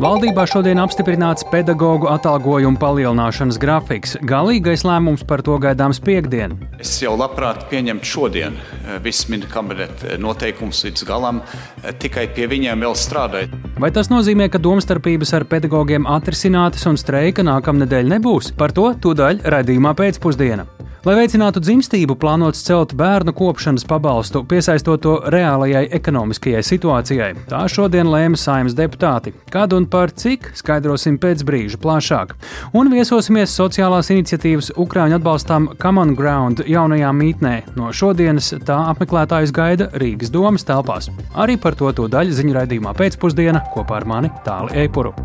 Valdībā šodien apstiprināts pedagoģu atalgojumu palielināšanas grafiks. Galīgais lēmums par to gaidāms piekdien. Es jau labprāt pieņemtu šodien eh, visus ministra kabineta noteikumus līdz galam, eh, tikai pie viņiem vēl strādājot. Vai tas nozīmē, ka domstarpības ar pedagogiem atrisinātas un streika nākamnedēļ nebūs? Par to tūdaļ raidījumā pēcpusdienā. Lai veicinātu dzimstību, plānots celt bērnu kopšanas pabalstu, piesaistot to reālajai ekonomiskajai situācijai. Tā šodien lēma saimnes deputāti. Kad un par cik skaidrosim pēc brīža plašāk. Un viesosimies sociālās iniciatīvas Ukrāņu atbalstām Common Ground jaunajā mītnē. No šodienas tā apmeklētājus gaida Rīgas domas telpās. Arī par to to daļu ziņu raidījumā pēcpusdienā kopā ar mani Tāli Eipuru.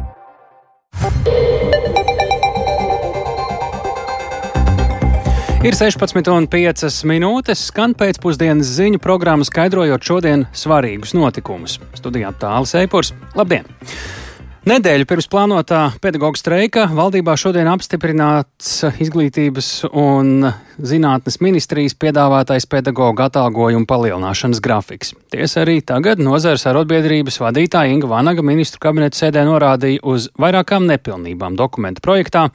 Ir 16,5 minūtes, skan pēcpusdienas ziņu programma, skaidrojot šodienas svarīgus notikumus. Studijā tālāk Eipurs. Labdien! Nedēļu pirms plānotā pedagoģa streika valdībā šodien apstiprināts izglītības un zinātnes ministrijas piedāvātais pedagoģa atalgojuma palielināšanas grafiks. Tiesa arī tagad nozares arotbiedrības vadītāja Inga Vanaga ministru kabineta sēdē norādīja uz vairākām nepilnībām dokumenta projektā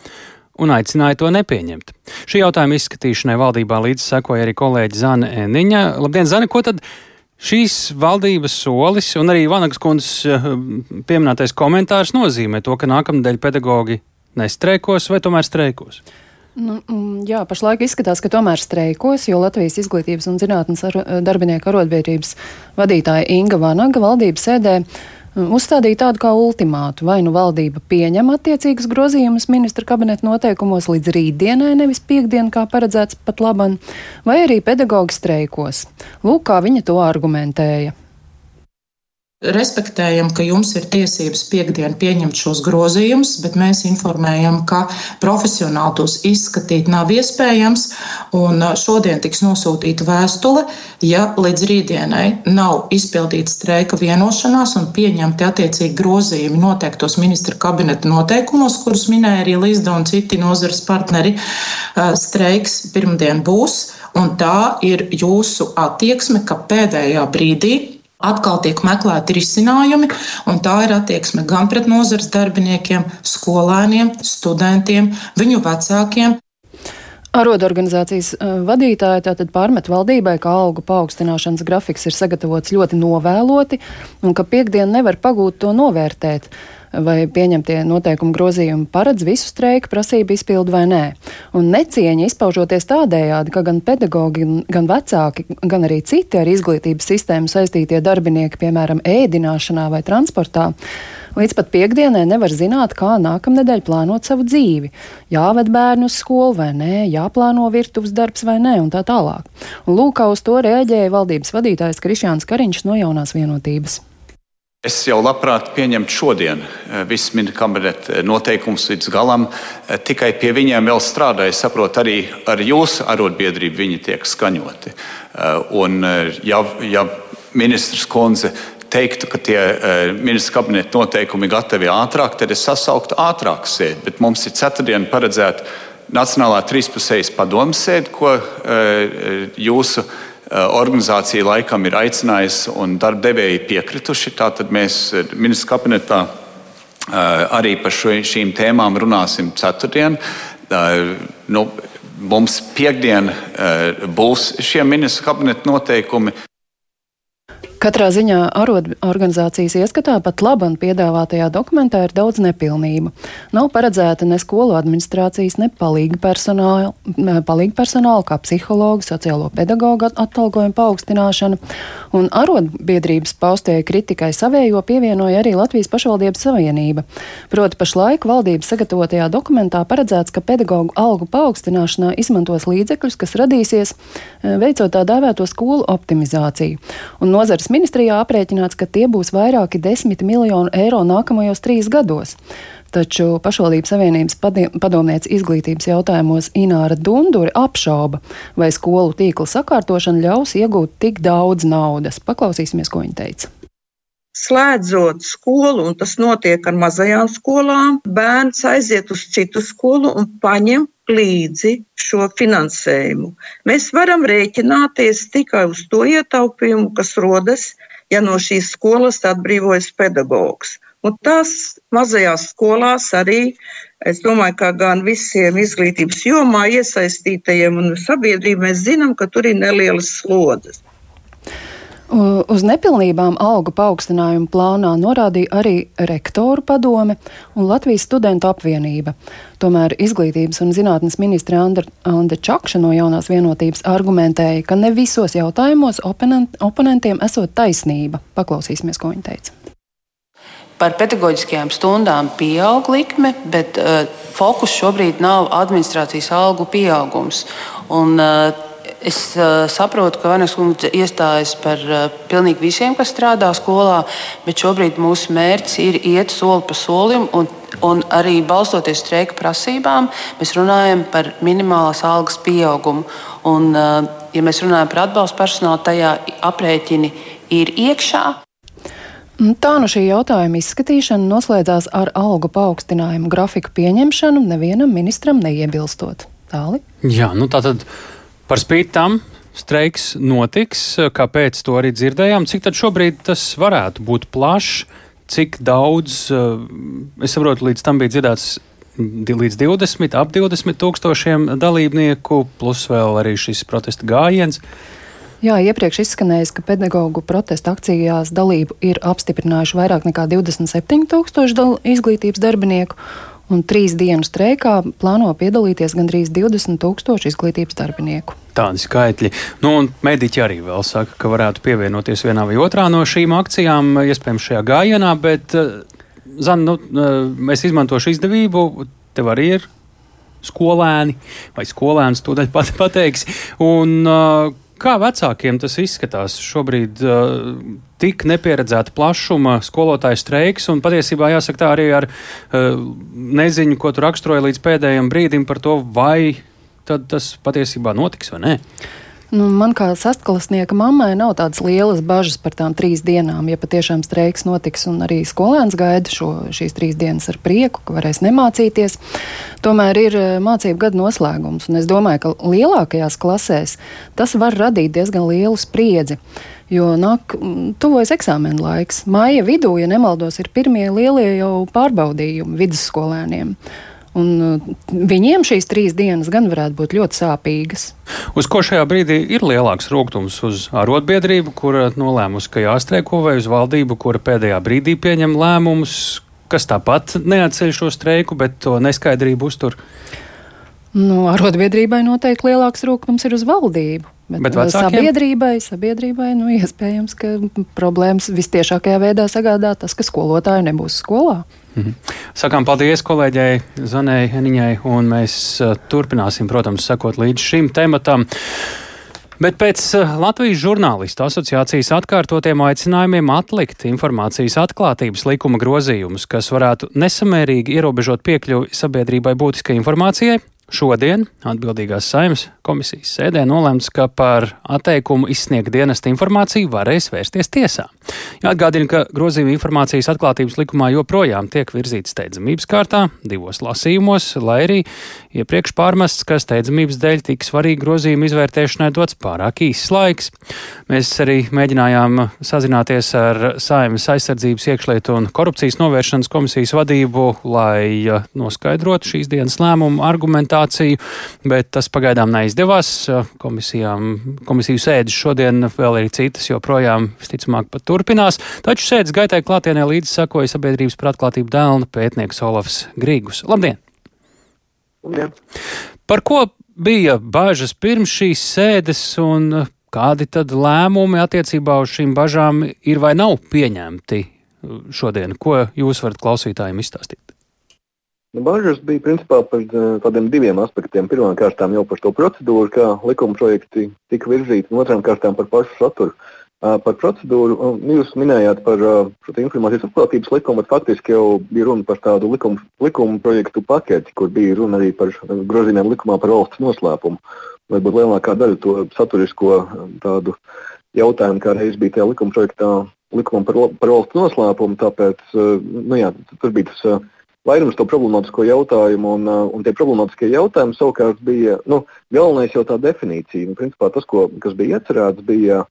un aicināja to nepieņemt. Šī jautājuma izskatīšanai valdībā līdz sekoja arī kolēģi Zana Eniņa. Labdien, Zana, ko tad šīs valdības solis un arī Vanagas kundzes eh, pieminētais komentārs nozīmē to, ka nākamnedēļ pedagogi nestreikos vai tomēr streikos? Nu, mm, jā, pašlaik izskatās, ka tomēr streikos, jo Latvijas izglītības un zinātnes ar, darbinieku arotbiedrības vadītāja Inga Vanaga valdības sēdē uzstādīja tādu kā ultimātu. Vai nu valdība pieņem attiecīgus grozījumus ministra kabineta noteikumos līdz rītdienai, nevis piekdienai, kā paredzēts pat laban, vai arī pedagoģi streikos. Lūk, kā viņa to argumentēja. Respektējam, ka jums ir tiesības piekdien pieņemt šos grozījumus, bet mēs informējam, ka profesionāli tos izskatīt nav iespējams. Šodien tiks nosūtīta vēstule, ja līdz rītdienai nav izpildīta streika vienošanās un pieņemti attiecīgi grozījumi noteiktos ministra kabineta noteikumos, kurus minēja arī Līsda un citi nozares partneri. Streiks pirmdien būs, un tā ir jūsu attieksme, ka pēdējā brīdī Atkal tiek meklēti risinājumi, un tā ir attieksme gan pret nozares darbiniekiem, skolēniem, studentiem, viņu vecākiem. Arodorganizācijas vadītāja tātad pārmet valdībai, ka algu paaugstināšanas grafiks ir sagatavots ļoti novēloti un ka piekdiena nevar pagūt to novērtēt vai pieņemtie noteikumu grozījumi paredz visu streiku prasību izpildu vai nē. Un necieņa izpaužoties tādējādi, ka gan pedagogi, gan vecāki, gan arī citi ar izglītības sistēmu saistītie darbinieki, piemēram, ēdināšanā vai transportā, Līdz pat piekdienai nevar zināt, kā nākamnedēļ plānot savu dzīvi. Jāved bērnu uz skolu vai nē, jāplāno virtuves darbs vai nē, un tā tālāk. Un lūk, kā uz to reaģēja valdības vadītājs Krišjāns Kariņš no jaunās vienotības. Es jau labprāt pieņemtu šodien eh, visus ministra kabineta eh, noteikumus līdz galam, eh, tikai pie viņiem vēl strādāju. Es saprotu, arī ar jūsu arotbiedrību viņi tiek skaņoti. Un, ja, ja ministrs Konze teiktu, ka tie ministra kabineta noteikumi ir gatavi ātrāk, tad es sasauktu ātrāk sēdi. Bet mums ir ceturtdiena paredzēta Nacionālā trīspusējas padomu sēde, ko jūsu Eh, organizācija laikam ir aicinājusi un darba devēji piekrituši. Tātad mēs ministra kabinetā arī par šo, šīm tēmām runāsim ceturtdien. Nu, mums piekdien būs šie ministra kabineta noteikumi. Katrā ziņā arotorganizācijas ieskatā pat labam piedāvātajā dokumentā ir daudz nepilnību. Nav paredzēta ne skolu administrācijas, ne palīga personāla, palīga personāla kā psihologu, sociālo pedagoģu atalgojuma paaugstināšana, un arotbiedrības paustajai kritikai savējo pievienoja arī Latvijas pašvaldības savienība. Proti pašlaik valdības sagatavotajā dokumentā paredzēts, ka pedagoģu algu paaugstināšanā izmantos līdzekļus, kas radīsies veicot tā dēvēto skolu optimizāciju. Un nozars ministrijā aprēķināts, ka tie būs vairāki desmit miljonu eiro nākamajos trīs gados. Taču pašvaldības savienības padomniece izglītības jautājumos Ināra Dunduri apšauba, vai skolu tīkla sakārtošana ļaus iegūt tik daudz naudas. Paklausīsimies, ko viņa teica. Slēdzot skolu, un tas notiek ar mazajām skolām, bērns aiziet uz citu skolu un paņem līdzi šo finansējumu. Mēs varam rēķināties tikai uz to ietaupījumu, kas rodas, ja no šīs skolas atbrīvojas pedagogs. Un tās mazajās skolās arī, es domāju, ka gan visiem izglītības jomā iesaistītajiem un sabiedrību mēs zinām, ka tur ir nelielas slodzes. Uz nepilnībām algu paaugstinājumu plānā norādīja arī rektoru padome un Latvijas studentu apvienība. Tomēr izglītības un zinātnes ministra Anda Čakša no jaunās vienotības argumentēja, ka ne visos jautājumos oponent, oponentiem esot taisnība. Paklausīsimies, ko viņa teica. Par pedagoģiskajām stundām pieaug likme, bet uh, fokus šobrīd nav administrācijas algu pieaugums. Un, uh, Es uh, saprotu, ka Vanas kungs iestājas par uh, pilnīgi visiem, kas strādā skolā, bet šobrīd mūsu mērķis ir iet soli pa solim. Un, un arī balstoties streika prasībām, mēs runājam par minimālās algas pieaugumu. Un, uh, ja mēs runājam par atbalstu personālu, tajā aprēķini ir iekšā. Tā no šī jautājuma izskatīšana noslēdzās ar algu paaugstinājumu grafiku pieņemšanu, nevienam ministram neiebilstot. Tāli? Jā, nu tā tad. Par spīti tam streiks notiks, kāpēc to arī dzirdējām. Cik tad šobrīd tas varētu būt plašs, cik daudz, eh, es saprotu, līdz tam bija dzirdēts līdz 20, ap 20 tūkstošiem dalībnieku, plus vēl arī šis protesta gājiens. Jā, iepriekš izskanējis, ka pedagoģu protesta akcijās dalību ir apstiprinājuši vairāk nekā 27 tūkstoši izglītības darbinieku, un trīs dienu streikā plāno piedalīties gandrīz 20 tūkstoši izglītības darbinieku. Tādi skaitļi. Nu, un mediķi arī vēl saka, ka varētu pievienoties vienā vai otrā no šīm akcijām, iespējams, šajā gājienā, bet, eh, Zan, nu, eh, es izmantošu izdevību, tev arī ir skolēni vai skolēns, to pat pateiks. Un, uh, Kā vecākiem tas izskatās šobrīd? Tik nepieredzēta plašuma skolotāju streiks, un patiesībā jāsaka tā arī ar neziņu, ko tu raksturoji līdz pēdējiem brīdim par to, vai tas patiesībā notiks vai nē. Nu, man kā sastklasnieka mammai nav tādas lielas bažas par tām trīs dienām. Ja patiešām streiks notiks un arī skolēns gaida šo, šīs trīs dienas ar prieku, ka varēs nemācīties, tomēr ir eh, mācību gada noslēgums. Un es domāju, ka lielākajās klasēs tas var radīt diezgan lielu spriedzi. Jo nāk, tuvojas eksāmena laiks. Māja vidū, ja nemaldos, ir pirmie lielie jau pārbaudījumi vidusskolēniem. Un uh, viņiem šīs trīs dienas gan varētu būt ļoti sāpīgas. Uz ko šajā brīdī ir lielāks rūkums? Uz arotbiedrību, kura nolēmusi, ka jāstreiko, vai uz valdību, kura pēdējā brīdī pieņem lēmumus, kas tāpat neatceļ šo streiku, bet to neskaidrību uztur? Nu, arotbiedrībai noteikti lielāks rūkums ir uz valdību. Bet, bet vecākiem? sabiedrībai, sabiedrībai nu, iespējams, ka problēmas vistiešākajā veidā sagādā tas, ka skolotāji nebūs skolā. Mhm. Sakām paldies kolēģei Zanai Eniņai, un mēs uh, turpināsim, protams, sekot līdz šim tematam. Bet pēc uh, Latvijas žurnālistu asociācijas atkārtotiem aicinājumiem atlikt informācijas atklātības likuma grozījumus, kas varētu nesamērīgi ierobežot piekļuvi sabiedrībai būtiskai informācijai, Šodien atbildīgās saimnes komisijas sēdē nolēmts, ka par atteikumu izsniegt dienesta informāciju varēs vērsties tiesā. Jāatgādina, ka grozījuma informācijas atklātības likumā joprojām tiek virzīts steidzamības kārtā, divos lasījumos, lai arī iepriekš pārmests, ka steidzamības dēļ tik svarīgi grozījuma izvērtēšanai dots pārāk īss laiks. Mēs arī mēģinājām sazināties ar saimnes aizsardzības iekšlietu un korupcijas novēršanas komisijas vadību, lai noskaidrotu šīs dienas lēmumu argumentāciju situāciju, bet tas pagaidām neizdevās. Komisijām, komisiju sēdes šodien vēl ir citas, joprojām visticamāk pat turpinās. Taču sēdes gaitai klātienē līdzi sakoja sabiedrības par atklātību dēlna pētnieks Olafs Grīgus. Labdien! Labdien! Par ko bija bāžas pirms šīs sēdes un kādi tad lēmumi attiecībā uz šīm bažām ir vai nav pieņemti šodien? Ko jūs varat klausītājiem izstāstīt? Nu, bažas bija principā par eh, tādiem diviem aspektiem. Pirmkārt, jau par to procedūru, kā likuma projekti tika virzīti, un otrām kārtām par pašu saturu. Eh, par procedūru jūs minējāt par eh, šo informācijas atklātības likumu, bet faktiski jau bija runa par tādu likumu, likumu projektu paketi, kur bija runa arī par grozījumiem likumā par valsts noslēpumu. Varbūt lielākā daļa to saturisko tādu jautājumu, kā reiz bija tajā likuma projektā, likumam par, par valsts noslēpumu, tāpēc nu, jā, tur bija tas vairums to problemātisko jautājumu, un, uh, un tie problemātiskie jautājumi savukārt bija nu, galvenais jau tā definīcija. Un, principā, tas, ko, kas bija iecerēts, bija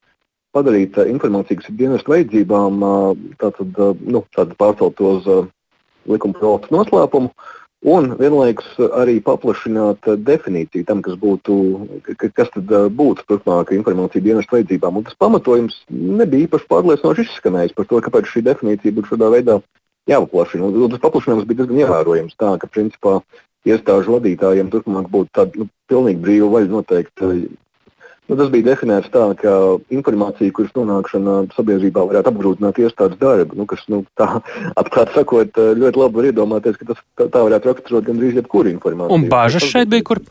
padarīt informāciju, kas ir dienestu vajadzībām, tātad, nu, pārcelt uz likuma projektu noslēpumu. Un vienlaikus arī paplašināt definīciju tam, kas būtu, kas tad būtu turpmāk informācija dienestu vajadzībām. Un tas pamatojums nebija īpaši pārliecinoši izskanējis par to, kāpēc šī definīcija būtu šādā veidā jāpaplašina. Un tas paplašinājums bija diezgan ievērojams. Tā, ka principā iestāžu vadītājiem turpmāk būtu tāda nu, pilnīgi brīva vaļa noteikt Nu, tas bija definēts tā, ka informācija, kuras nonākšana sabiedrībā varētu apgrūtināt iestādes darbu, nu, kas, nu, tā atklāti sakot, ļoti labi var iedomāties, ka tas tā, tā varētu raksturot gandrīz jebkuru informāciju. Un bāžas šeit bija kur?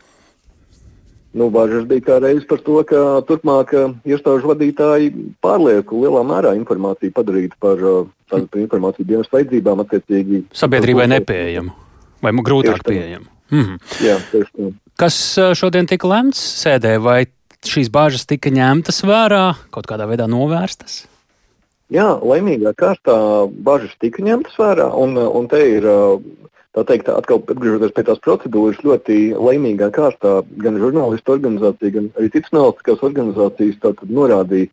Nu, Bāžas bija kā reizes par to, ka turpmāk iestāžu vadītāji pārlieku lielā mērā informāciju padarītu par tādu par informāciju dienas vajadzībām, attiecīgi. Sabiedrībai nepieejamu vai grūtāk pieejamu. Mhm. Jā. Kas šodien tika lemts sēdē, vai šīs bāžas tika ņemtas vērā, kaut kādā veidā novērstas? Jā, laimīgā kārtā bažas tika ņemtas vērā, un, un te ir, tā teikt, atkal atgriežoties pie tās procedūras, ļoti laimīgā kārtā gan žurnālistu organizācija, gan arī citas nevalstiskās organizācijas norādīja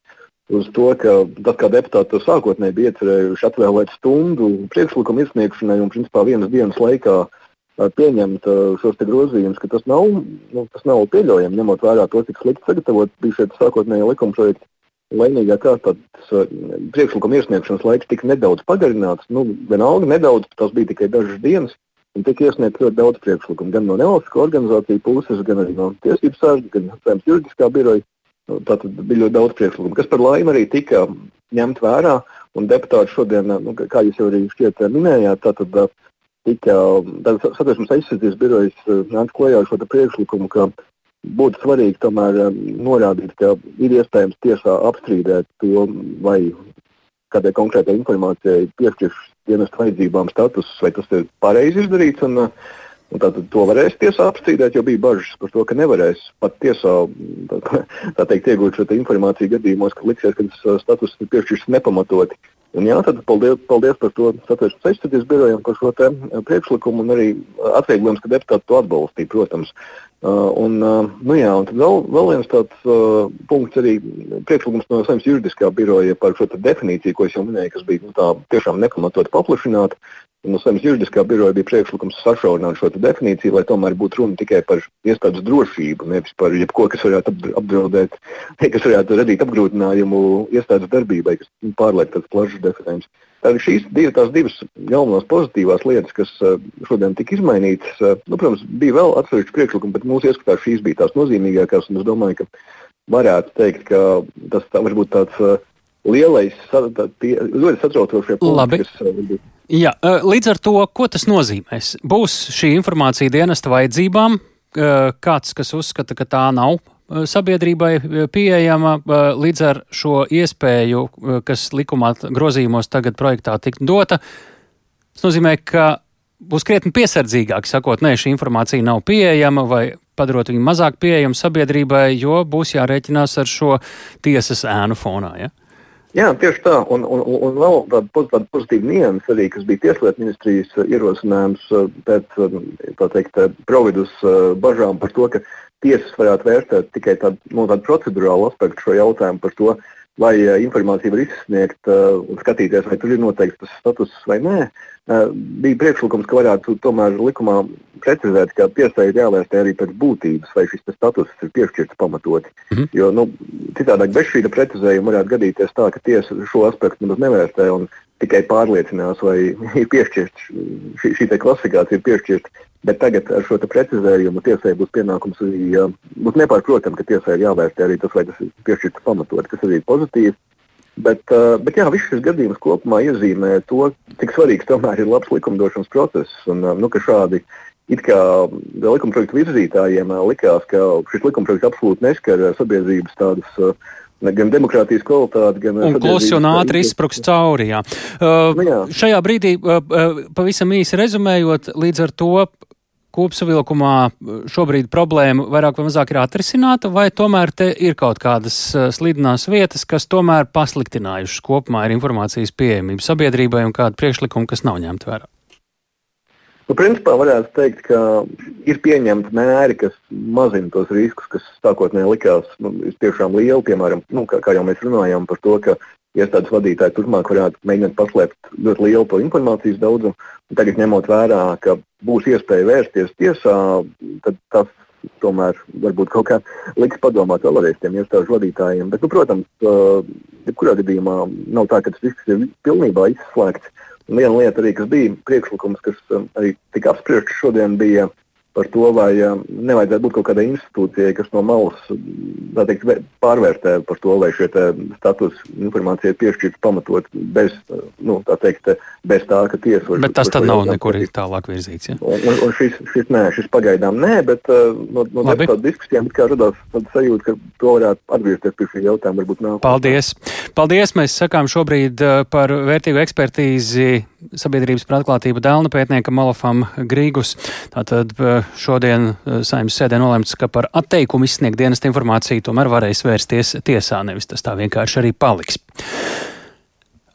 uz to, ka tad, kā deputāti to sākotnēji bija iecerējuši atvēlēt stundu priekšlikumu izsniegšanai un, principā, vienas dienas laikā pieņemt šos grozījumus, ka tas nav, nu, tas nav pieļaujami, ņemot vērā to, cik slikti sagatavot bija šie sākotnēji likumprojekti. Laimīgā kārtā tas priekšlikuma iesniegšanas laiks tika nedaudz pagarināts. Nu, vienalga, nedaudz, tas bija tikai dažas dienas, un tika iesniegts ļoti daudz priekšlikumu. Gan no nevalstiskā organizācija puses, gan arī no tiesības sārga, gan Saimnes juridiskā biroja. Nu, tātad bija ļoti daudz priekšlikumu, kas par laimi arī tika ņemt vērā. Un deputāti šodien, nu, kā jūs jau arī šķiet minējāt, tātad tika satversmes aizsardzības birojas eh, nāca klajā ar šo priekšlikumu, ka būtu svarīgi tomēr eh, norādīt, ka ir iespējams tiesā apstrīdēt to, vai kādai konkrētai informācijai piešķirts dienestu vajadzībām status, vai tas ir pareizi izdarīts. Un, uh, Un tātad to varēs tiesā apstrīdēt, jo bija bažas par to, ka nevarēs pat tiesā tā, tā teikt, iegūt šo informāciju gadījumos, ka liksies, ka uh, status ir piešķirts nepamatoti. Un, jā, tad paldies, paldies par to satversmes aizsardzības birojam par šo eh, priekšlikumu un arī atvieglojums, ka deputāti to atbalstīja, protams. Uh, un, uh, nu jā, un tad vēl, vēl viens tāds uh, punkts arī priekšlikums no Saimnes juridiskā biroja par šo definīciju, ko es jau minēju, kas bija nu, tā tiešām nepamatot paplašināta. No Saimnes juridiskā biroja bija priekšlikums sašaurināt šo definīciju, lai tomēr būtu runa tikai par iestādes drošību, nevis par jebko, kas varētu apdraudēt, kas varētu radīt apgrūtinājumu iestādes darbībai, kas pārliek tāds plašs definējums. Tātad šīs divi, tās divas galvenās pozitīvās lietas, kas eh, šodien tika izmainītas, eh, nu, protams, bija vēl atsevišķi priekšlikumi, bet mūsu ieskatā šīs bija tās nozīmīgākās. Es domāju, ka varētu teikt, ka tas tā, varbūt tāds eh, lielais, ļoti satraucošie punkti, kas Jā, līdz ar to, ko tas nozīmēs? Būs šī informācija dienesta vajadzībām, kāds, kas uzskata, ka tā nav sabiedrībai pieejama līdz ar šo iespēju, kas likumā grozījumos tagad projektā tik dota. Tas nozīmē, ka būs krietni piesardzīgāk sakot, nē, šī informācija nav pieejama vai padarot viņu mazāk pieejamu sabiedrībai, jo būs jārēķinās ar šo tiesas ēnu fonā. Ja? Jā, tieši tā. Un, un, un vēl tāda, tāda pozitīva nianses arī, kas bija Tieslietu ministrijas uh, ierosinājums uh, pēc um, teikt, uh, providus bažām par to, ka tiesas varētu vērtēt tikai tādu, no tādu procedurālu aspektu šo jautājumu par to, vai informācija var izsniegt un skatīties, vai tur ir noteikts tas status vai nē. Bija priekšlikums, ka varētu tomēr likumā precizēt, ka tiesai ir jāvērtē arī pēc būtības, vai šis status ir piešķirts pamatoti. Mm -hmm. Jo nu, citādi bez šī precizējuma varētu gadīties tā, ka tiesa šo aspektu nemaz nevērtē un tikai pārliecinās, vai ir piešķirts šī, šī klasifikācija ir piešķirta. Bet tagad ar šo precizējumu tiesai būs pienākums arī, būs nepārprotami, ka tiesai ir jāvērtē arī tas, vai tas ir piešķirts pamatot, kas arī ir pozitīvi. Bet, uh, bet jā, viss šis gadījums kopumā iezīmē to, cik svarīgs tomēr ir labs likumdošanas process. Un, uh, nu, šādi it kā likumprojektu virzītājiem uh, likās, ka šis likumprojekts absolūti neskar sabiedrības tādas gan demokrātijas kvalitāti, gan arī klusi un ātri izspruks cauri. Jā. Uh, nu, jā. Šajā brīdī, uh, pavisam īsi rezumējot, līdz ar to kopsavilkumā šobrīd problēma vairāk vai mazāk ir atrisināta, vai tomēr te ir kaut kādas slidinās vietas, kas tomēr pasliktinājušas kopumā ir informācijas pieejamību sabiedrībai un kādu priekšlikumu, kas nav ņemt vērā? Nu, principā varētu teikt, ka ir pieņemti mēri, kas mazina tos riskus, kas sākotnēji likās nu, tiešām lieli. Piemēram, nu, kā, kā jau mēs runājām par to, ka iestādes vadītāji turpmāk varētu mēģināt paslēpt ļoti lielu to informācijas daudzumu. Tagad, ņemot vērā, ka būs iespēja vērsties tiesā, tad tas tomēr varbūt kaut kā liks padomāt vēlreiz tiem iestāžu vadītājiem. Bet, nu, protams, jebkurā gadījumā nav tā, ka tas risks ir pilnībā izslēgts. Viena lieta arī, kas bija priekšlikums, kas um, arī tika apspriests šodien, bija par to, vai um, nevajadzētu būt kaut kādai institūcijai, kas no malas teikt, pārvērtē par to, vai šie status informācija ir piešķirta pamatot bez, nu, tā teikt, bez tā, ka tiesa var. Bet tas tad nav nekur tālāk virzīts. Ja? Un, un, šis, šis, nē, šis pagaidām nē, bet uh, no, no deputātu diskusijām kā radās sajūta, ka to varētu atgriezties pie šī jautājuma. Paldies! Paldies! Mēs sakām šobrīd par vērtīgu ekspertīzi sabiedrības par atklātību Dēlna pētniekam Olafam Grīgus. Tātad uh, šodien saimnes sēdē nolēmts, ka par atteikumu izsniegt dienesta informāciju tomēr varēs vērsties tiesā, nevis tas tā vienkārši arī paliks.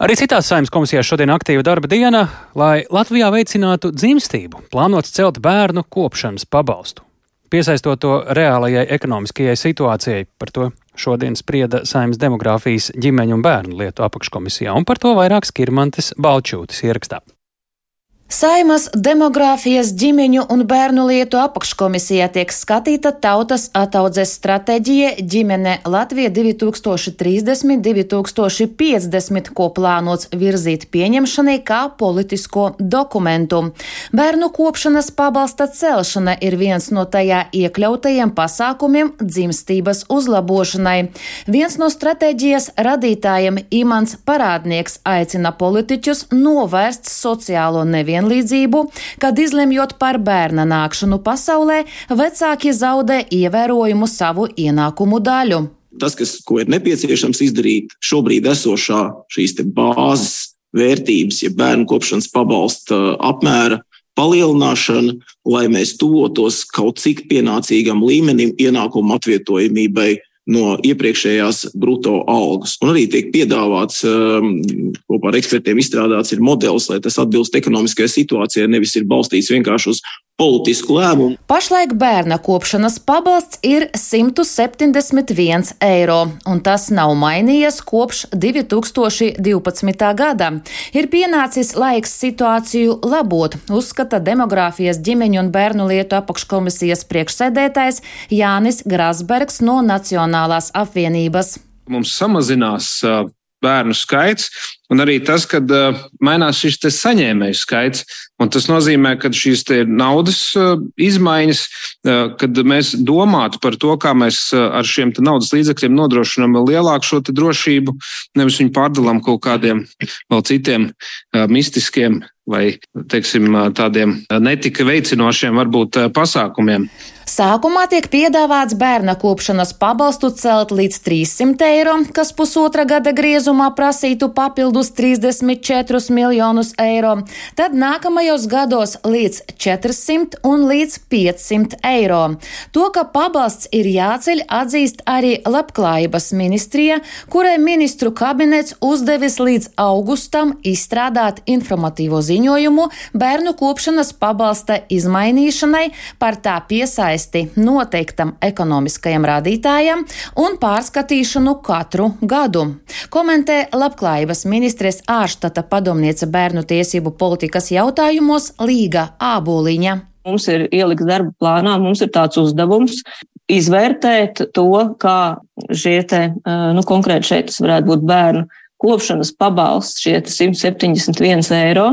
Arī citās saimnes komisijās šodien aktīva darba diena, lai Latvijā veicinātu dzimstību, plānots celt bērnu kopšanas pabalstu. Piesaistot to reālajai ekonomiskajai situācijai, par to šodien sprieda Saimnes demogrāfijas ģimeņu un bērnu lietu apakškomisijā, un par to vairāk Skirmantes Balčūtis ierakstā. Saimas demogrāfijas ģimeņu un bērnu lietu apakškomisijā tiek skatīta tautas ataudzes stratēģija ģimene Latvija 2030-2050, ko plānots virzīt pieņemšanai kā politisko dokumentu. Bērnu kopšanas pabalsta celšana ir viens no tajā iekļautajiem pasākumiem dzimstības uzlabošanai. Viens no stratēģijas radītājiem Imants Parādnieks aicina politiķus novērst sociālo nevienlīdzību vienlīdzību, kad izlemjot par bērna nākšanu pasaulē, vecāki zaudē ievērojumu savu ienākumu daļu. Tas, kas, ko ir nepieciešams izdarīt šobrīd esošā šīs bāzes vērtības, ja bērnu kopšanas pabalsta apmēra palielināšana, lai mēs tuvotos kaut cik pienācīgam līmenim ienākumu atvietojamībai no iepriekšējās brutto algas. Un arī tiek piedāvāts um, kopā ar ekspertiem izstrādāts ir modelis, lai tas atbilst ekonomiskajai situācijai, nevis ir balstīts vienkārši uz politisku lēmumu. Pašlaik bērna kopšanas pabalsts ir 171 eiro, un tas nav mainījies kopš 2012. gada. Ir pienācis laiks situāciju labot, uzskata demogrāfijas ģimeņu un bērnu lietu apakškomisijas priekšsēdētājs Jānis Grasbergs no Nacionālās apvienības. Mums samazinās bērnu skaits, un arī tas, ka uh, mainās šis saņēmēju skaits. Tas nozīmē, ka šīs naudas uh, izmaiņas, uh, kad mēs domātu par to, kā mēs ar šiem naudas līdzekļiem nodrošinām lielāku šo drošību, nevis viņu pārdalām kaut kādiem vēl citiem mistiskiem vai teiksim, tādiem netika veicinošiem varbūt pasākumiem. Sākumā tiek piedāvāts bērna kopšanas pabalstu celt līdz 300 eiro, kas pusotra gada griezumā prasītu papildus 34 miljonus eiro, tad nākamajos gados līdz 400 un līdz 500 eiro. To, ka pabalsts ir jāceļ, atzīst arī Labklājības ministrija, kurai ministru kabinets uzdevis līdz augustam izstrādāt informatīvo ziņojumu bērnu kopšanas pabalsta izmainīšanai par tā piesaisti iesaisti noteiktam ekonomiskajam rādītājam un pārskatīšanu katru gadu. Komentē Labklājības ministres ārštata padomniece bērnu tiesību politikas jautājumos Līga Āboliņa. Mums ir ielikts darba plānā, mums ir tāds uzdevums izvērtēt to, kā šie te, nu, konkrēti šeit varētu būt bērnu kopšanas pabalsts, šie 171 eiro,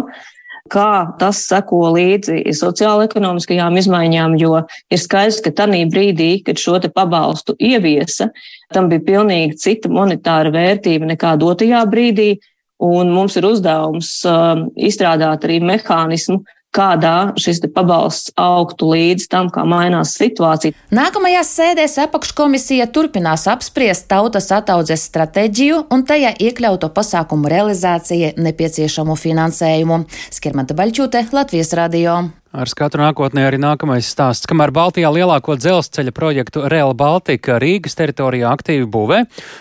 kā tas seko līdzi sociālo-ekonomiskajām izmaiņām, jo ir skaidrs, ka tajā brīdī, kad šo pabalstu ieviesa, tam bija pilnīgi cita monetāra vērtība nekā dotajā brīdī. Un mums ir uzdevums uh, izstrādāt arī mehānismu, kādā šis pabalsts augtu līdz tam, kā mainās situācija. Nākamajās sēdēs apakškomisija turpinās apspriest tautas ataudzes stratēģiju un tajā iekļauto pasākumu realizācijai nepieciešamo finansējumu. Skirmanta Baļķūte, Latvijas radio. Ar skatu nākotnē arī nākamais stāsts. Kamēr Baltijā lielāko dzelzceļa projektu Real Baltica Rīgas teritorijā aktīvi būvē,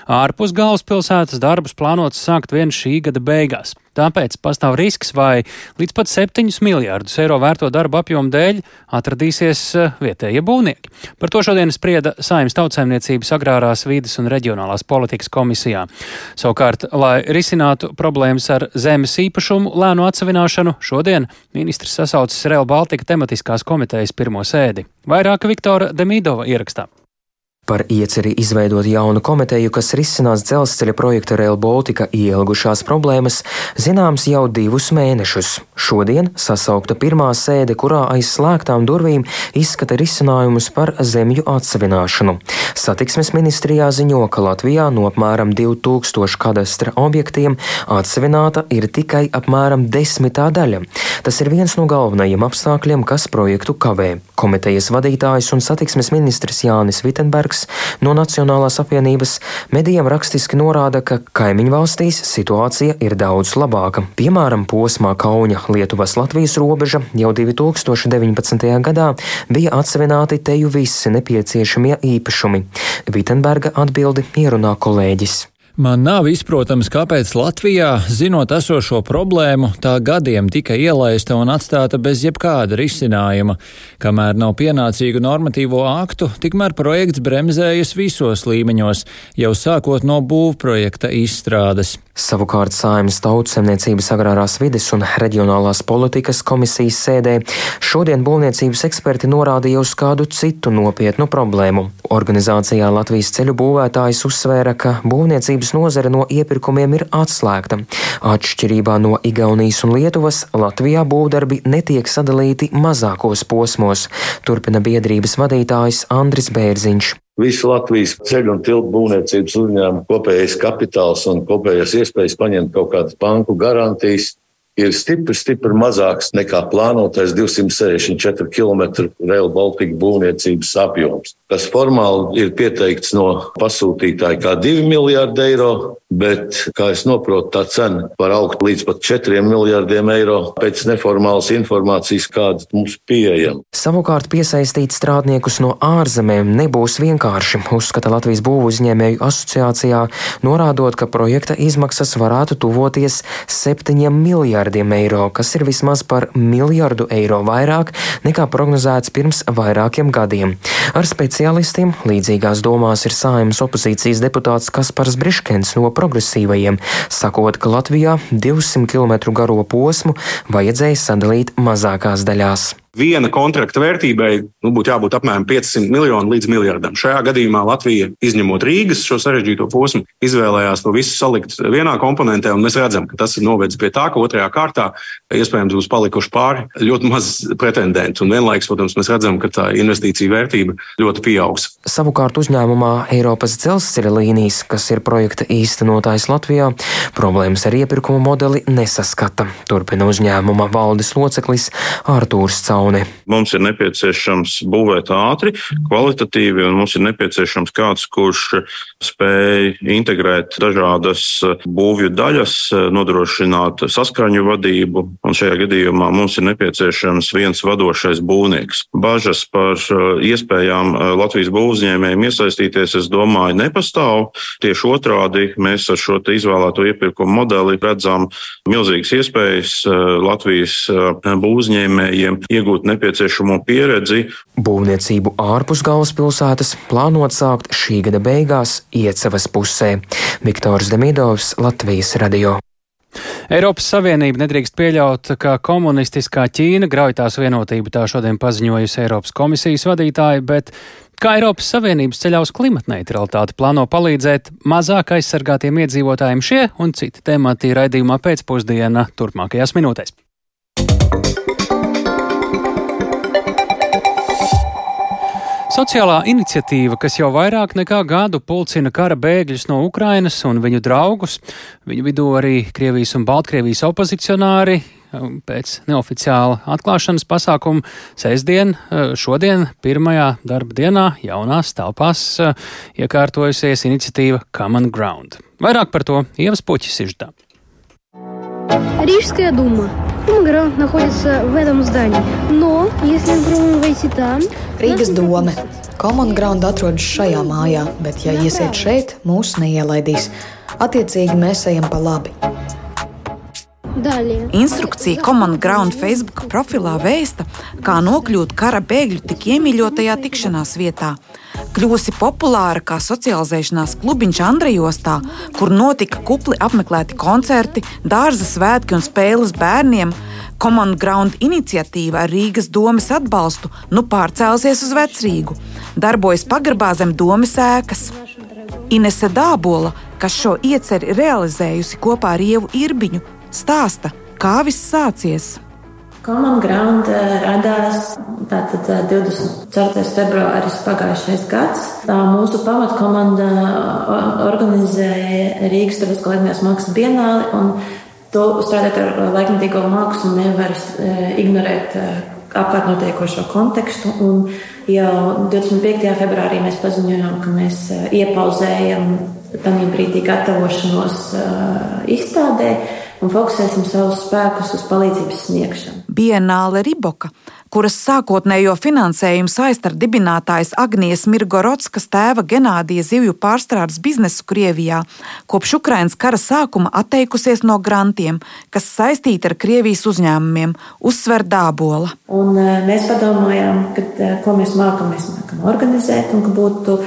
ārpus galvaspilsētas darbus plānots sākt vien šī gada beigās. Tāpēc pastāv risks, vai līdz pat 7 miljārdus eiro vērto darbu apjomu dēļ atradīsies eh, vietējie būvnieki. Par to šodien sprieda Saimnes tautsēmniecības agrārās vīdes un reģionālās politikas komisijā. Savukārt, lai risinātu problēmas ar zemes īpašumu lēnu atsevināšanu, šodien ministrs sasaucis Real Baltica tematiskās komitejas pirmo sēdi. Vairāk Viktora Demidova ierakstā. Par ieceri izveidot jaunu komiteju, kas risinās dzelzceļa projekta Rail Baltica ielgušās problēmas, zināms jau divus mēnešus. Šodien sasaukta pirmā sēde, kurā aiz slēgtām durvīm izskata risinājumus par zemju atsevināšanu. Satiksmes ministrijā ziņo, ka Latvijā no apmēram 2000 kadastra objektiem atsevināta ir tikai apmēram desmitā daļa. Tas ir viens no galvenajiem apstākļiem, kas projektu kavē. Komitejas vadītājs un satiksmes ministrs Jānis Vitenbergs Kungs no Nacionālās apvienības medijiem rakstiski norāda, ka kaimiņu valstīs situācija ir daudz labāka. Piemēram, posmā Kauņa Lietuvas Latvijas robeža jau 2019. gadā bija atsevināti teju visi nepieciešamie īpašumi. Vitenberga atbildi ierunā kolēģis. Man nav izprotams, kāpēc Latvijā, zinot esošo problēmu, tā gadiem tika ielaista un atstāta bez jebkāda risinājuma. Kamēr nav pienācīgu normatīvo aktu, tikmēr projekts bremzējas visos līmeņos, jau sākot no būvprojekta izstrādes. Savukārt Saimnes tautsemniecības agrārās vides un reģionālās politikas komisijas sēdē šodien būvniecības eksperti norādīja uz kādu citu nopietnu problēmu. Organizācijā Latvijas ceļu būvētājs uzsvēra, ka būvniecības nozare no iepirkumiem ir atslēgta. Atšķirībā no Igaunijas un Lietuvas, Latvijā būvdarbi netiek sadalīti mazākos posmos, turpina biedrības vadītājs Andris Bērziņš. Visu Latvijas ceļu un tiltu būvniecības uzņēmumu kopējais kapitāls un kopējās iespējas paņemt kaut kādas banku garantijas ir stipri, stipri mazāks nekā plānotais 264 km Rail Baltica būvniecības apjoms. Tas formāli ir pieteikts no pasūtītāja kā 2 miljārdi eiro, bet, kā es saprotu, tā cena var augt līdz pat 4 miljardiem eiro pēc neformālas informācijas, kāda mums pieejama. Savukārt piesaistīt strādniekus no ārzemēm nebūs vienkārši, uzskata Latvijas būvu uzņēmēju asociācijā, norādot, ka projekta izmaksas varētu tuvoties 7 miljardiem miljardiem eiro, kas ir vismaz par miljardu eiro vairāk nekā prognozēts pirms vairākiem gadiem. Ar speciālistiem līdzīgās domās ir sājums opozīcijas deputāts Kaspars Briškens no progresīvajiem, sakot, ka Latvijā 200 km garo posmu vajadzēja sadalīt mazākās daļās viena kontrakta vērtībai nu, būtu jābūt apmēram 500 miljonu līdz miljardam. Šajā gadījumā Latvija, izņemot Rīgas šo sarežģīto posmu, izvēlējās to visu salikt vienā komponentē, un mēs redzam, ka tas ir novedis pie tā, ka otrajā kārtā iespējams būs palikuši pāri ļoti maz pretendentu. Un vienlaikus, protams, mēs redzam, ka tā investīcija vērtība ļoti pieaugs. Savukārt uzņēmumā Eiropas dzelzceļa līnijas, kas ir projekta īstenotājs Latvijā, problēmas ar iepirkumu modeli nesaskata. Turpina uzņēmuma valdes loceklis Artūrs Caun jauni. Mums ir nepieciešams būvēt ātri, kvalitatīvi, un mums ir nepieciešams kāds, kurš spēj integrēt dažādas būvju daļas, nodrošināt saskaņu vadību, un šajā gadījumā mums ir nepieciešams viens vadošais būvnieks. Bažas par uh, iespējām uh, Latvijas būvuzņēmējiem iesaistīties, es domāju, nepastāv. Tieši otrādi mēs ar šo izvēlēto iepirkumu modeli redzam milzīgas iespējas uh, Latvijas būvuzņēmējiem iegūt iegūt nepieciešamo pieredzi. Būvniecību ārpus galvaspilsētas plānot sākt šī gada beigās Iecavas pusē. Viktors Demidovs, Latvijas radio. Eiropas Savienība nedrīkst pieļaut, ka komunistiskā Ķīna grauj tās vienotību, tā šodien paziņojusi Eiropas komisijas vadītāja, bet kā Eiropas Savienības ceļā uz klimatneutralitāti plāno palīdzēt mazāk aizsargātiem iedzīvotājiem šie un citi temati raidījumā pēcpusdienā turpmākajās minūtēs. Sociālā iniciatīva, kas jau vairāk nekā gadu pulcina kara bēgļus no Ukrainas un viņu draugus, viņu vidū arī Krievijas un Baltkrievijas opozicionāri, um, pēc neoficiāla atklāšanas pasākuma sestdien, uh, šodien, pirmajā darba dienā, jaunās telpās uh, iekārtojusies iniciatīva Common Ground. Vairāk par to Ievas Puķis izždā. Рижская дума. Граунд находится в этом здании. Но, если мы пробуем войти там... Rīgas dome. Common Ground atrodas šajā mājā, bet, ja iesiet šeit, mūs neielaidīs. Attiecīgi mēs ejam pa labi. Instrukcija Common Ground Facebook profilā vēsta, kā nokļūt kara bēgļu tik iemīļotajā tikšanās vietā. Kļuvusi populāra kā socializēšanās klubiņš Andrejostā, kur notika kupli apmeklēti koncerti, dārza svētki un spēles bērniem. Common Ground iniciatīva ar Rīgas domas atbalstu nu pārcēlusies uz Vecrīgu. Darbojas pagrabā zem domas ēkas. Inese Dābola, kas šo ieceri realizējusi kopā ar Ievu Irbiņu, stāsta, kā viss sācies. Common Ground eh, radās tātad 24. Eh, februāris pagājušais gads. Tā mūsu pamatkomanda organizēja Rīgas Starptautiskā laikmēs mākslas bienāli, un to strādāt ar laikmatīgo mākslu nevar eh, ignorēt apkārt notiekošo kontekstu. Un jau 25. februārī mēs paziņojām, ka mēs iepauzējam tādā brīdī gatavošanos izstādē un fokusēsim savus spēkus uz palīdzības sniegšanu. Bienāle Riboka, kuras sākotnējo finansējumu saist ar dibinātājas Agnijas Mirgorodskas tēva Genādija zivju pārstrādes biznesu Krievijā, kopš Ukrainas kara sākuma atteikusies no grantiem, kas saistīti ar Krievijas uzņēmumiem, uzsver Dābola. Un, e, mēs padomājām, ka, e, ko mēs mākam, mēs mākam organizēt un ka būtu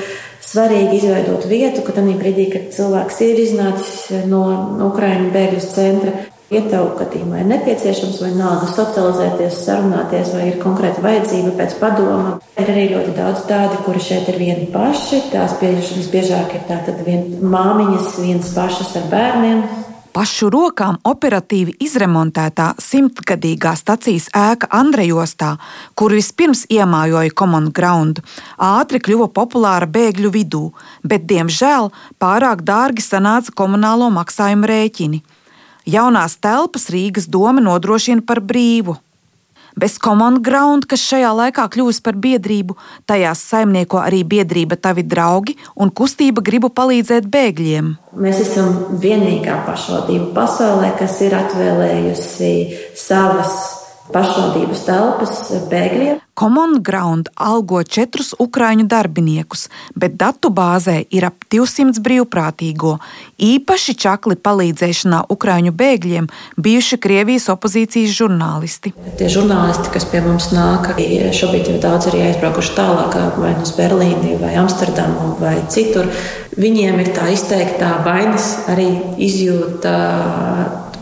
svarīgi izveidot vietu, ka tajā brīdī, kad cilvēks ir iznācis no Ukraiņu bēgļu centra, Ietevu gadījumā ir nepieciešams vai nāga socializēties, sarunāties, vai ir konkrēta vajadzība pēc padoma. Ir arī ļoti daudz tādi, kuri šeit ir vieni paši. Tās bieži, visbiežāk ir tātad vien māmiņas, viens pašas ar bērniem, Pašu rokām operatīvi izremontētā simtgadīgā stacijas ēka Andrejostā, kur vispirms iemājoja Common Ground, ātri kļuva populāra bēgļu vidū, bet, diemžēl, pārāk dārgi sanāca komunālo maksājumu rēķini. Jaunās telpas Rīgas doma nodrošina par brīvu. Bez Common Ground, kas šajā laikā kļuvusi par biedrību, tajās saimnieko arī biedrība Tavi draugi un kustība gribu palīdzēt bēgļiem. Mēs esam vienīgā pašvaldība pasaulē, kas ir atvēlējusi savas pašvaldības telpas bēgļiem. Common Ground algo četrus ukraiņu darbiniekus, bet datu bāzē ir ap 200 brīvprātīgo. Īpaši čakli palīdzēšanā ukraiņu bēgļiem bijuši Krievijas opozīcijas žurnālisti. Tie žurnālisti, kas pie mums nāk, šobrīd jau daudz arī aizbraukuši tālāk, vai nu uz Berlīni, vai Amsterdamu, vai citur. Viņiem ir tā izteiktā vainas arī izjūta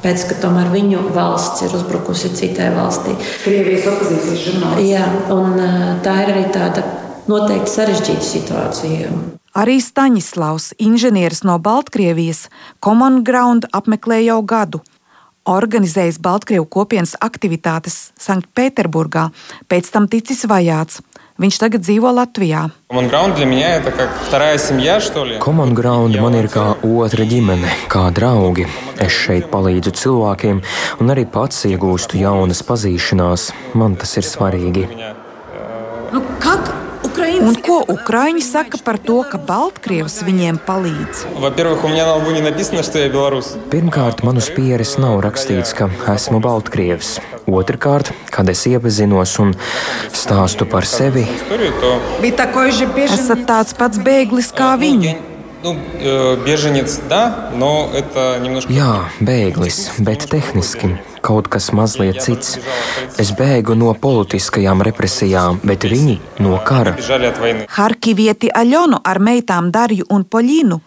Pēc tam, ka tomēr viņu valsts ir uzbrukusi citai valstī. Krievijas opozīcijas žurnālisti. Jā, un tā ir arī tāda noteikti sarežģīta situācija. Arī Staņislavs, inženieris no Baltkrievijas, Common Ground apmeklē jau gadu. Organizējis Baltkrievu kopienas aktivitātes Sanktpēterburgā, pēc tam ticis vajāts. Viņš tagad dzīvo Latvijā. Common Ground man ir kā otra ģimene, kā draugi. Es šeit palīdzu cilvēkiem un arī pats iegūstu jaunas pazīšanās. Man tas ir svarīgi. Nu, kā Un ko Ukrāņi saka par to, ka Baltkrievs viņiem palīdz? Pirmkārt, man uz pieres nav rakstīts, ka esmu Baltkrievs. Otrakārt, kad es iepazinos un stāstu par sevi, esat tāds pats bēglis kā viņi. Nu, biežanец, да, но это немножко... Jā, bēglis, bet tehniski kaut kas mazliet cits. Es bēgu no politiskajām represijām, bet viņi no kara. Harkivieti Aļonu ar meitām Darju un Poļinu,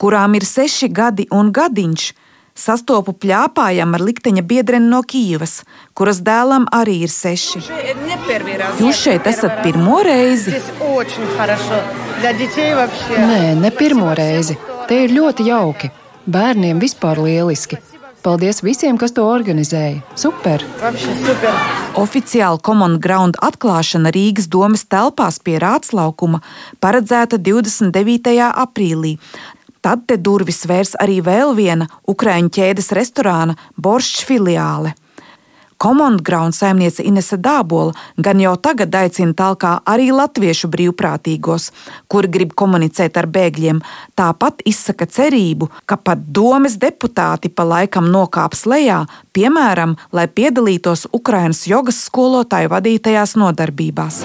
kurām ir seši gadi un gadiņš, sastopu pļāpājam ar likteņa biedreni no Kīivas, kuras dēlam arī ir seši. Jūs šeit esat pirmo reizi? Nē, ne pirmo reizi. Te ir ļoti jauki. Bērniem vispār lieliski. Paldies visiem, kas to organizēja. Super! super. Oficiāli Common Ground atklāšana Rīgas domas telpās pie Rātslaukuma paredzēta 29. aprīlī. Tad te durvis vērs arī vēl viena Ukrāņu ķēdes restorāna Boršs filiāle. Common Ground saimniece Inese Dābola gan jau tagad aicina talkā arī latviešu brīvprātīgos, kuri grib komunicēt ar bēgļiem. Tāpat izsaka cerību, ka pat domes deputāti pa laikam nokāps lejā, piemēram, lai piedalītos Ukrainas jogas skolotāju vadītajās nodarbībās.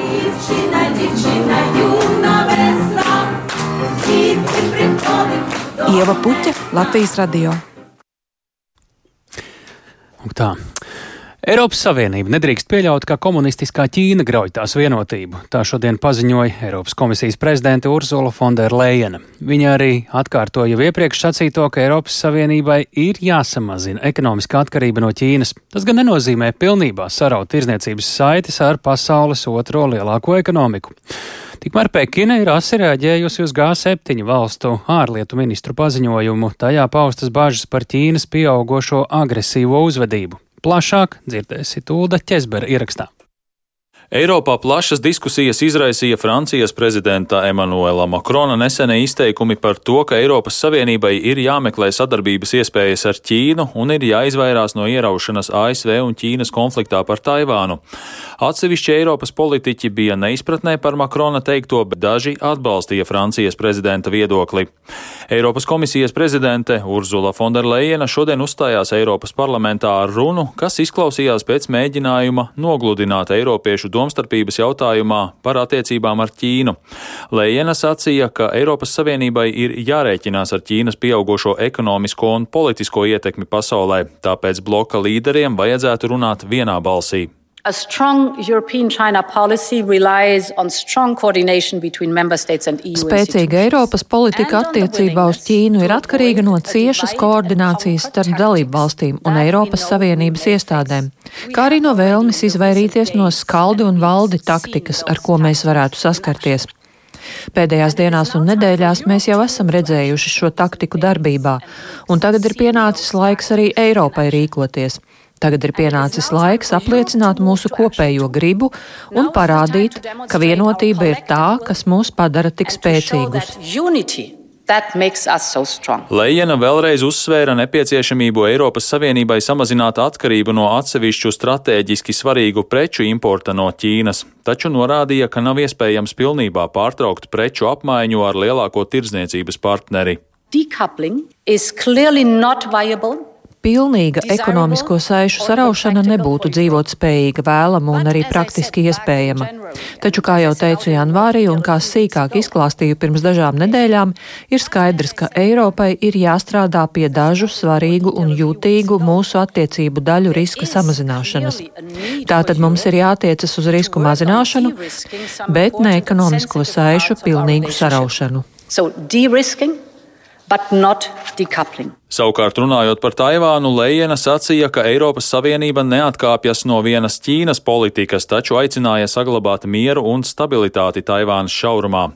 Ieva Puķa, Latvijas radio. Tā. Eiropas Savienība nedrīkst pieļaut, ka komunistiskā Ķīna grauj tās vienotību. Tā šodien paziņoja Eiropas komisijas prezidente Urzula Fonderleina. Viņa arī atkārtoja jau iepriekš sacīto, ka Eiropas Savienībai ir jāsamazina ekonomiskā atkarība no Ķīnas. Tas gan nenozīmē pilnībā saraut tirzniecības saites ar pasaules otro lielāko ekonomiku. Tikmēr Pekina ir asi reaģējusi uz G7 valstu ārlietu ministru paziņojumu, tajā paustas bažas par Ķīnas pieaugošo agresīvo uzvedību. Plašāk dzirdēsiet Ulda Česbera ierakstā. Eiropā plašas diskusijas izraisīja Francijas prezidenta Emanuela Makrona nesenie izteikumi par to, ka Eiropas Savienībai ir jāmeklē sadarbības iespējas ar Ķīnu un ir jāizvairās no ieraušanas ASV un Ķīnas konfliktā par Taivānu. Atsevišķi Eiropas politiķi bija neizpratnē par Makrona teikto, bet daži atbalstīja Francijas prezidenta viedokli. Eiropas komisijas prezidente Urzula Fonderleina šodien uzstājās Eiropas parlamentā ar runu, kas izklausījās pēc mēģinājuma nogludināt Eiropiešu domstarpības jautājumā par attiecībām ar Ķīnu. Lējena sacīja, ka Eiropas Savienībai ir jārēķinās ar Ķīnas pieaugušo ekonomisko un politisko ietekmi pasaulē, tāpēc bloka līderiem vajadzētu runāt vienā balsī. A strong European China policy relies on strong coordination between member states and EU. Spēcīga Eiropas politika attiecībā uz Ķīnu ir atkarīga no ciešas koordinācijas starp dalību valstīm un Eiropas Savienības iestādēm, kā arī no vēlmes izvairīties no skaldi un valdi taktikas, ar ko mēs varētu saskarties. Pēdējās dienās un nedēļās mēs jau esam redzējuši šo taktiku darbībā, un tagad ir pienācis laiks arī Eiropai rīkoties. Tagad ir pienācis laiks apliecināt mūsu kopējo gribu un parādīt, ka vienotība ir tā, kas mūs padara tik spēcīgus. So Lejena vēlreiz uzsvēra nepieciešamību Eiropas Savienībai samazināt atkarību no atsevišķu strateģiski svarīgu preču importa no Ķīnas, taču norādīja, ka nav iespējams pilnībā pārtraukt preču apmaiņu ar lielāko tirdzniecības partneri. Decoupling is clearly not viable pilnīga ekonomisko saišu saraušana nebūtu dzīvot spējīga, vēlama un arī praktiski iespējama. Taču, kā jau teicu janvārī un kā sīkāk izklāstīju pirms dažām nedēļām, ir skaidrs, ka Eiropai ir jāstrādā pie dažu svarīgu un jūtīgu mūsu attiecību daļu riska samazināšanas. Tātad mums ir jātiecas uz risku mazināšanu, bet ne ekonomisko saišu pilnīgu saraušanu. So, but not decoupling. Savukārt, runājot par Taivānu, Lējena sacīja, ka Eiropas Savienība neatkāpjas no vienas Ķīnas politikas, taču aicināja saglabāt mieru un stabilitāti Taivānas šaurumā.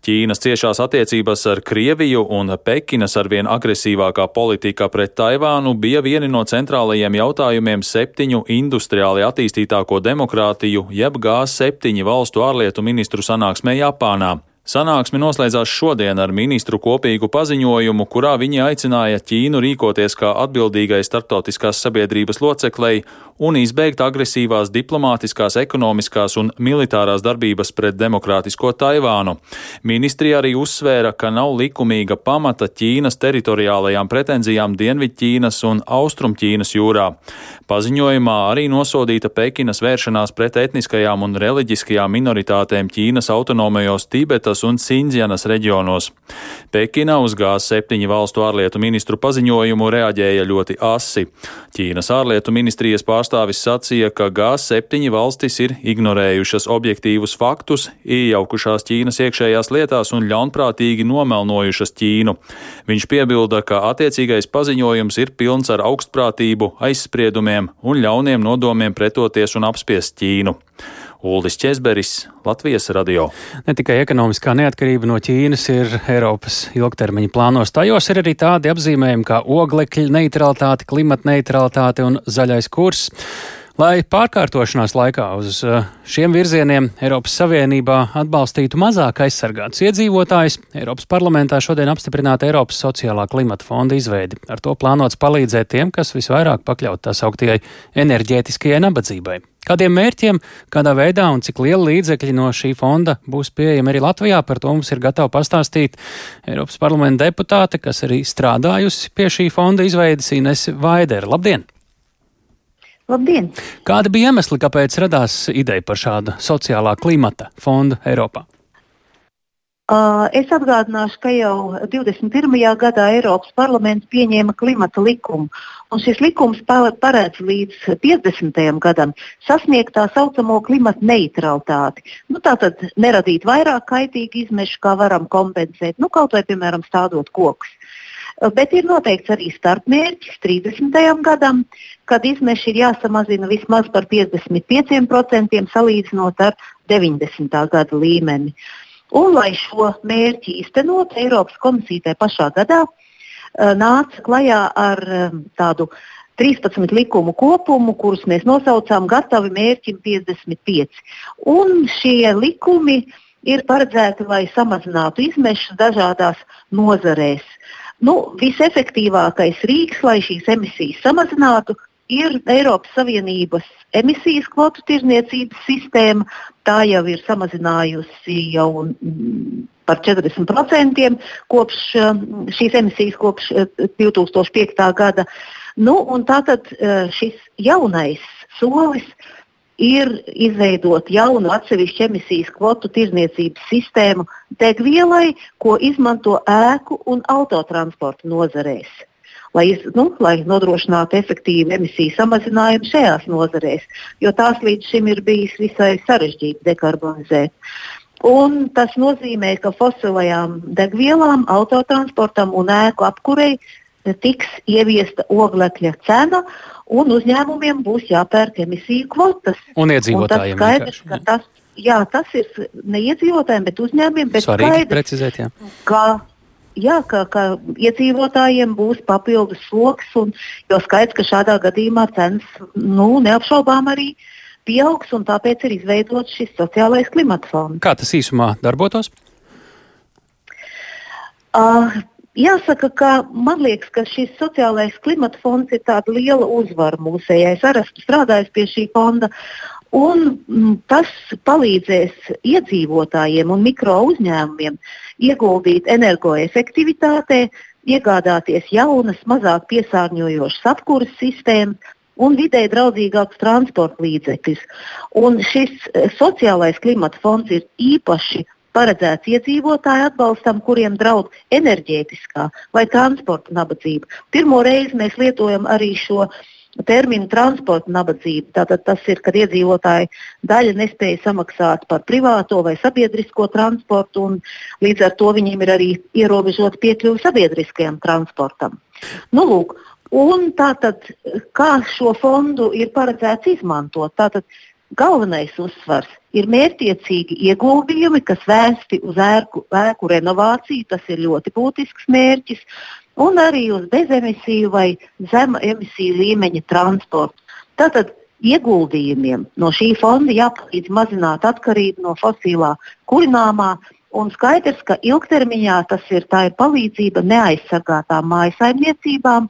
Ķīnas ciešās attiecības ar Krieviju un Pekinas arvien agresīvākā politika pret Taivānu bija vieni no centrālajiem jautājumiem septiņu industriāli attīstītāko demokrātiju, jeb G7 valstu ārlietu ministru sanāksmē Japānā. Sanāksme noslēdzās šodien ar ministru kopīgu paziņojumu, kurā viņi aicināja Ķīnu rīkoties kā atbildīgai starptautiskās sabiedrības loceklei un izbeigt agresīvās diplomātiskās, ekonomiskās un militārās darbības pret demokrātisko Taivānu. Ministrija arī uzsvēra, ka nav likumīga pamata Ķīnas teritoriālajām pretenzijām Dienvidķīnas un Austrumķīnas jūrā. Paziņojumā arī nosodīta Pekinas vēršanās pret etniskajām un reliģiskajām minoritātēm Ķīnas autonomajos Tibetas un Sindzjanas reģionos. Pekina uz G7 valstu ārlietu ministru paziņojumu reaģēja ļoti asi. Ķīnas ārlietu ministrijas pārstāvis sacīja, ka G7 valstis ir ignorējušas objektīvus faktus, iejaukušās Ķīnas iekšējās lietās un ļaunprātīgi nomelnojušas Ķīnu. Viņš piebilda, ka attiecīgais paziņojums ir pilns ar augstprātību, aizspriedumiem un ļauniem nodomiem pretoties un apspiest Ķīnu. Uldis Česberis, Latvijas radio. Ne tikai ekonomiskā neatkarība no Ķīnas ir Eiropas ilgtermiņa plānos, tajos ir arī tādi apzīmējumi kā oglekļa neutralitāte, klimata neutralitāte un zaļais kurs. Lai pārkārtošanās laikā uz eh, šiem virzieniem Eiropas Savienībā atbalstītu mazāk aizsargātus iedzīvotājus, Eiropas parlamentā šodien apstiprināta Eiropas sociālā klimata fonda izveidi. Ar to plānots palīdzēt tiem, kas visvairāk pakļaut tā sauktajai enerģētiskajai nabadzībai. Kādiem mērķiem, kādā veidā un cik liela līdzekļi no šī fonda būs pieejami arī Latvijā, par to mums ir gatava pastāstīt Eiropas parlamenta deputāte, kas arī strādājusi pie šī fonda izveidas Ines Vaidere. Labdien! Labdien! Kāda bija iemesli, kāpēc radās ideja par šādu sociālā klimata fondu Eiropā? Uh, es atgādināšu, ka jau 21. gadā Eiropas parlaments pieņēma klimata likumu, šis likums paredz līdz 50. gadam sasniegt tā saucamo klimata neutralitāti. Nu, Tātad neradīt vairāk kaitīgu izmešu, kā varam kompensēt, nu, kaut vai, piemēram, stādot kokus. Bet ir noteikts arī starpmērķis 30. gadam, kad izmeši ir jāsamazina vismaz par 55% salīdzinot ar 90. gada līmeni. Uh, Un, lai šo mērķi īstenot, Eiropas komisija tajā pašā gadā uh, nāca klajā ar um, tādu 13 likumu kopumu, kurus mēs nosaucām gatavi mērķim 55. Un šie likumi ir paredzēti, lai samazinātu izmešus dažādās nozarēs. Nu, visefektīvākais rīks, lai šīs emisijas samazinātu, ir Eiropas Savienības emisijas kvotu tirzniecības sistēma. Tā jau ir samazinājusi jau mm, par 40% kopš mm, šīs emisijas kopš 2005. Eh, gada. Nu, tātad eh, šis jaunais solis ir izveidot jaunu atsevišķu emisijas kvotu tirzniecības sistēmu degvielai, ko izmanto ēku un autotransporta nozarēs lai, nu, lai nodrošinātu efektīvu emisiju samazinājumu šajās nozarēs, jo tās līdz šim ir bijis visai sarežģīti dekarbonizēt. Un tas nozīmē, ka fosilajām degvielām, autotransportam un ēku apkurei tiks ieviesta oglekļa cena, un uzņēmumiem būs jāpērk emisiju kvotas. Un iedzīvotājiem un skaidrs, ka tas, jā, tas ir ne iedzīvotājiem, bet uzņēmumiem. Bet Svarīgi skaidrs, precizēt, jā. Ka jā, ka, ka iedzīvotājiem būs papildus sloks, un, jo skaidrs, ka šādā gadījumā cenas nu, neapšaubām arī pieaugs, un tāpēc ir izveidots šis sociālais klimata fonds. Kā tas īsumā darbotos? Uh, Jāsaka, ka man liekas, ka šis sociālais klimata fonds ir tāda liela uzvara mūsējai. Es arī esmu strādājis pie šī fonda, Un mm, tas palīdzēs iedzīvotājiem un mikro uzņēmumiem ieguldīt energoefektivitātē, iegādāties jaunas, mazāk piesārņojošas apkuras sistēmas un vidē draudzīgākus transporta līdzekļus. Un šis eh, sociālais klimata fonds ir īpaši paredzēts iedzīvotāju atbalstam, kuriem draud enerģētiskā vai transporta nabadzība. Pirmo reizi mēs lietojam arī šo terminu transporta nabadzība. Tātad tas ir, kad iedzīvotāji daļa nespēja samaksāt par privāto vai sabiedrisko transportu, un līdz ar to viņiem ir arī ierobežota piekļuve sabiedriskajam transportam. Nu, lūk, un tātad, kā šo fondu ir paredzēts izmantot? Tātad, galvenais uzsvars ir mērķiecīgi ieguldījumi, kas vērsti uz ēku, ēku renovāciju. Tas ir ļoti būtisks mērķis un arī uz bezemisiju vai zema emisiju līmeņa transportu. Tātad ieguldījumiem no šī fonda jāpalīdz mazināt atkarību no fosilā kurināmā. Un skaidrs, ka ilgtermiņā tas ir, ir palīdzība neaizsargātām mājasaimniecībām,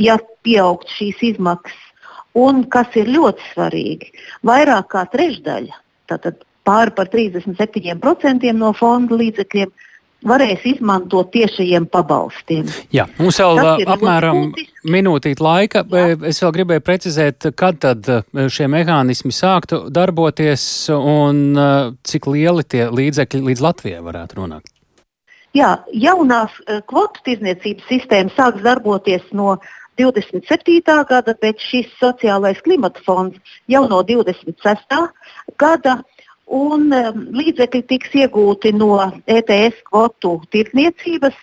ja pieaugt šīs izmaksas. Un kas ir ļoti svarīgi, vairāk kā trešdaļa, tātad pāri par 37% no fonda līdzekļiem, varēs izmantot tiešajiem pabalstiem. Jā, mums vēl apmēram minūtīt laika. Jā. Es vēl gribēju precizēt, kad tad šie mehānismi sāktu darboties un cik lieli tie līdzekļi līdz Latvijai varētu nonākt. Jā, jaunās kvotu tirdzniecības sistēma sāks darboties no 27. gada, bet šis sociālais klimata fonds jau no 26. gada un um, līdzekļi tiks iegūti no ETS kvotu tirdzniecības.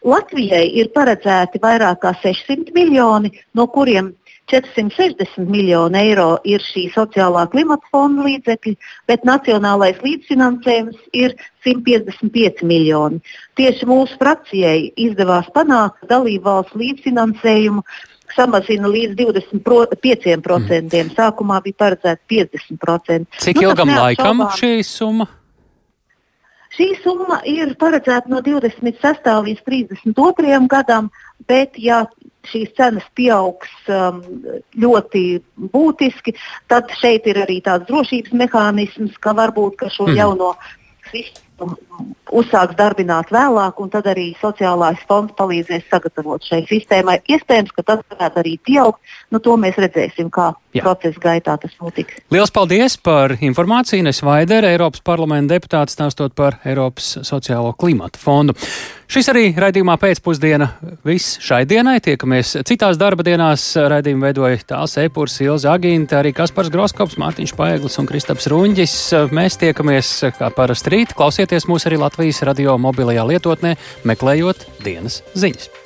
Latvijai ir paredzēti vairāk kā 600 miljoni, no kuriem 460 miljoni eiro ir šī sociālā klimata fonda līdzekļi, bet nacionālais līdzfinansējums ir 155 miljoni. Tieši mūsu frakcijai izdevās panākt dalību valsts līdzfinansējumu samazina līdz 25%. Mm. Sākumā bija paredzēts 50%. Cik nu, ilgam laikam šī summa? Šī summa ir paredzēta no 26. līdz 32. gadam, bet ja šīs cenas pieaugs um, ļoti būtiski, tad šeit ir arī tāds drošības mehānisms, ka varbūt ka šo mm. jauno sistēmu uzsāks darbināt vēlāk, un tad arī sociālais fonds palīdzēs sagatavot šai sistēmai. Iespējams, ka tas varētu arī pieaugt. Nu, to mēs redzēsim, kā Jā. procesa gaitā tas notiks. Lielas paldies par informāciju. Nes Vaidere, Eiropas parlamenta deputāts, stāstot par Eiropas sociālo klimatu fondu. Šis arī raidījumā pēcpusdiena viss šai dienai. Tiekamies citās darba dienās. Raidījumu veidoja Tāls Eipurs, Ilza Agīnta, arī Kaspars Groskops, Mārtiņš Paeglis un Kristaps Runģis. Mēs tiekamies kā parasti rīt. Klausieties mūs arī Latvijas radio mobilajā lietotnē, meklējot dienas ziņas.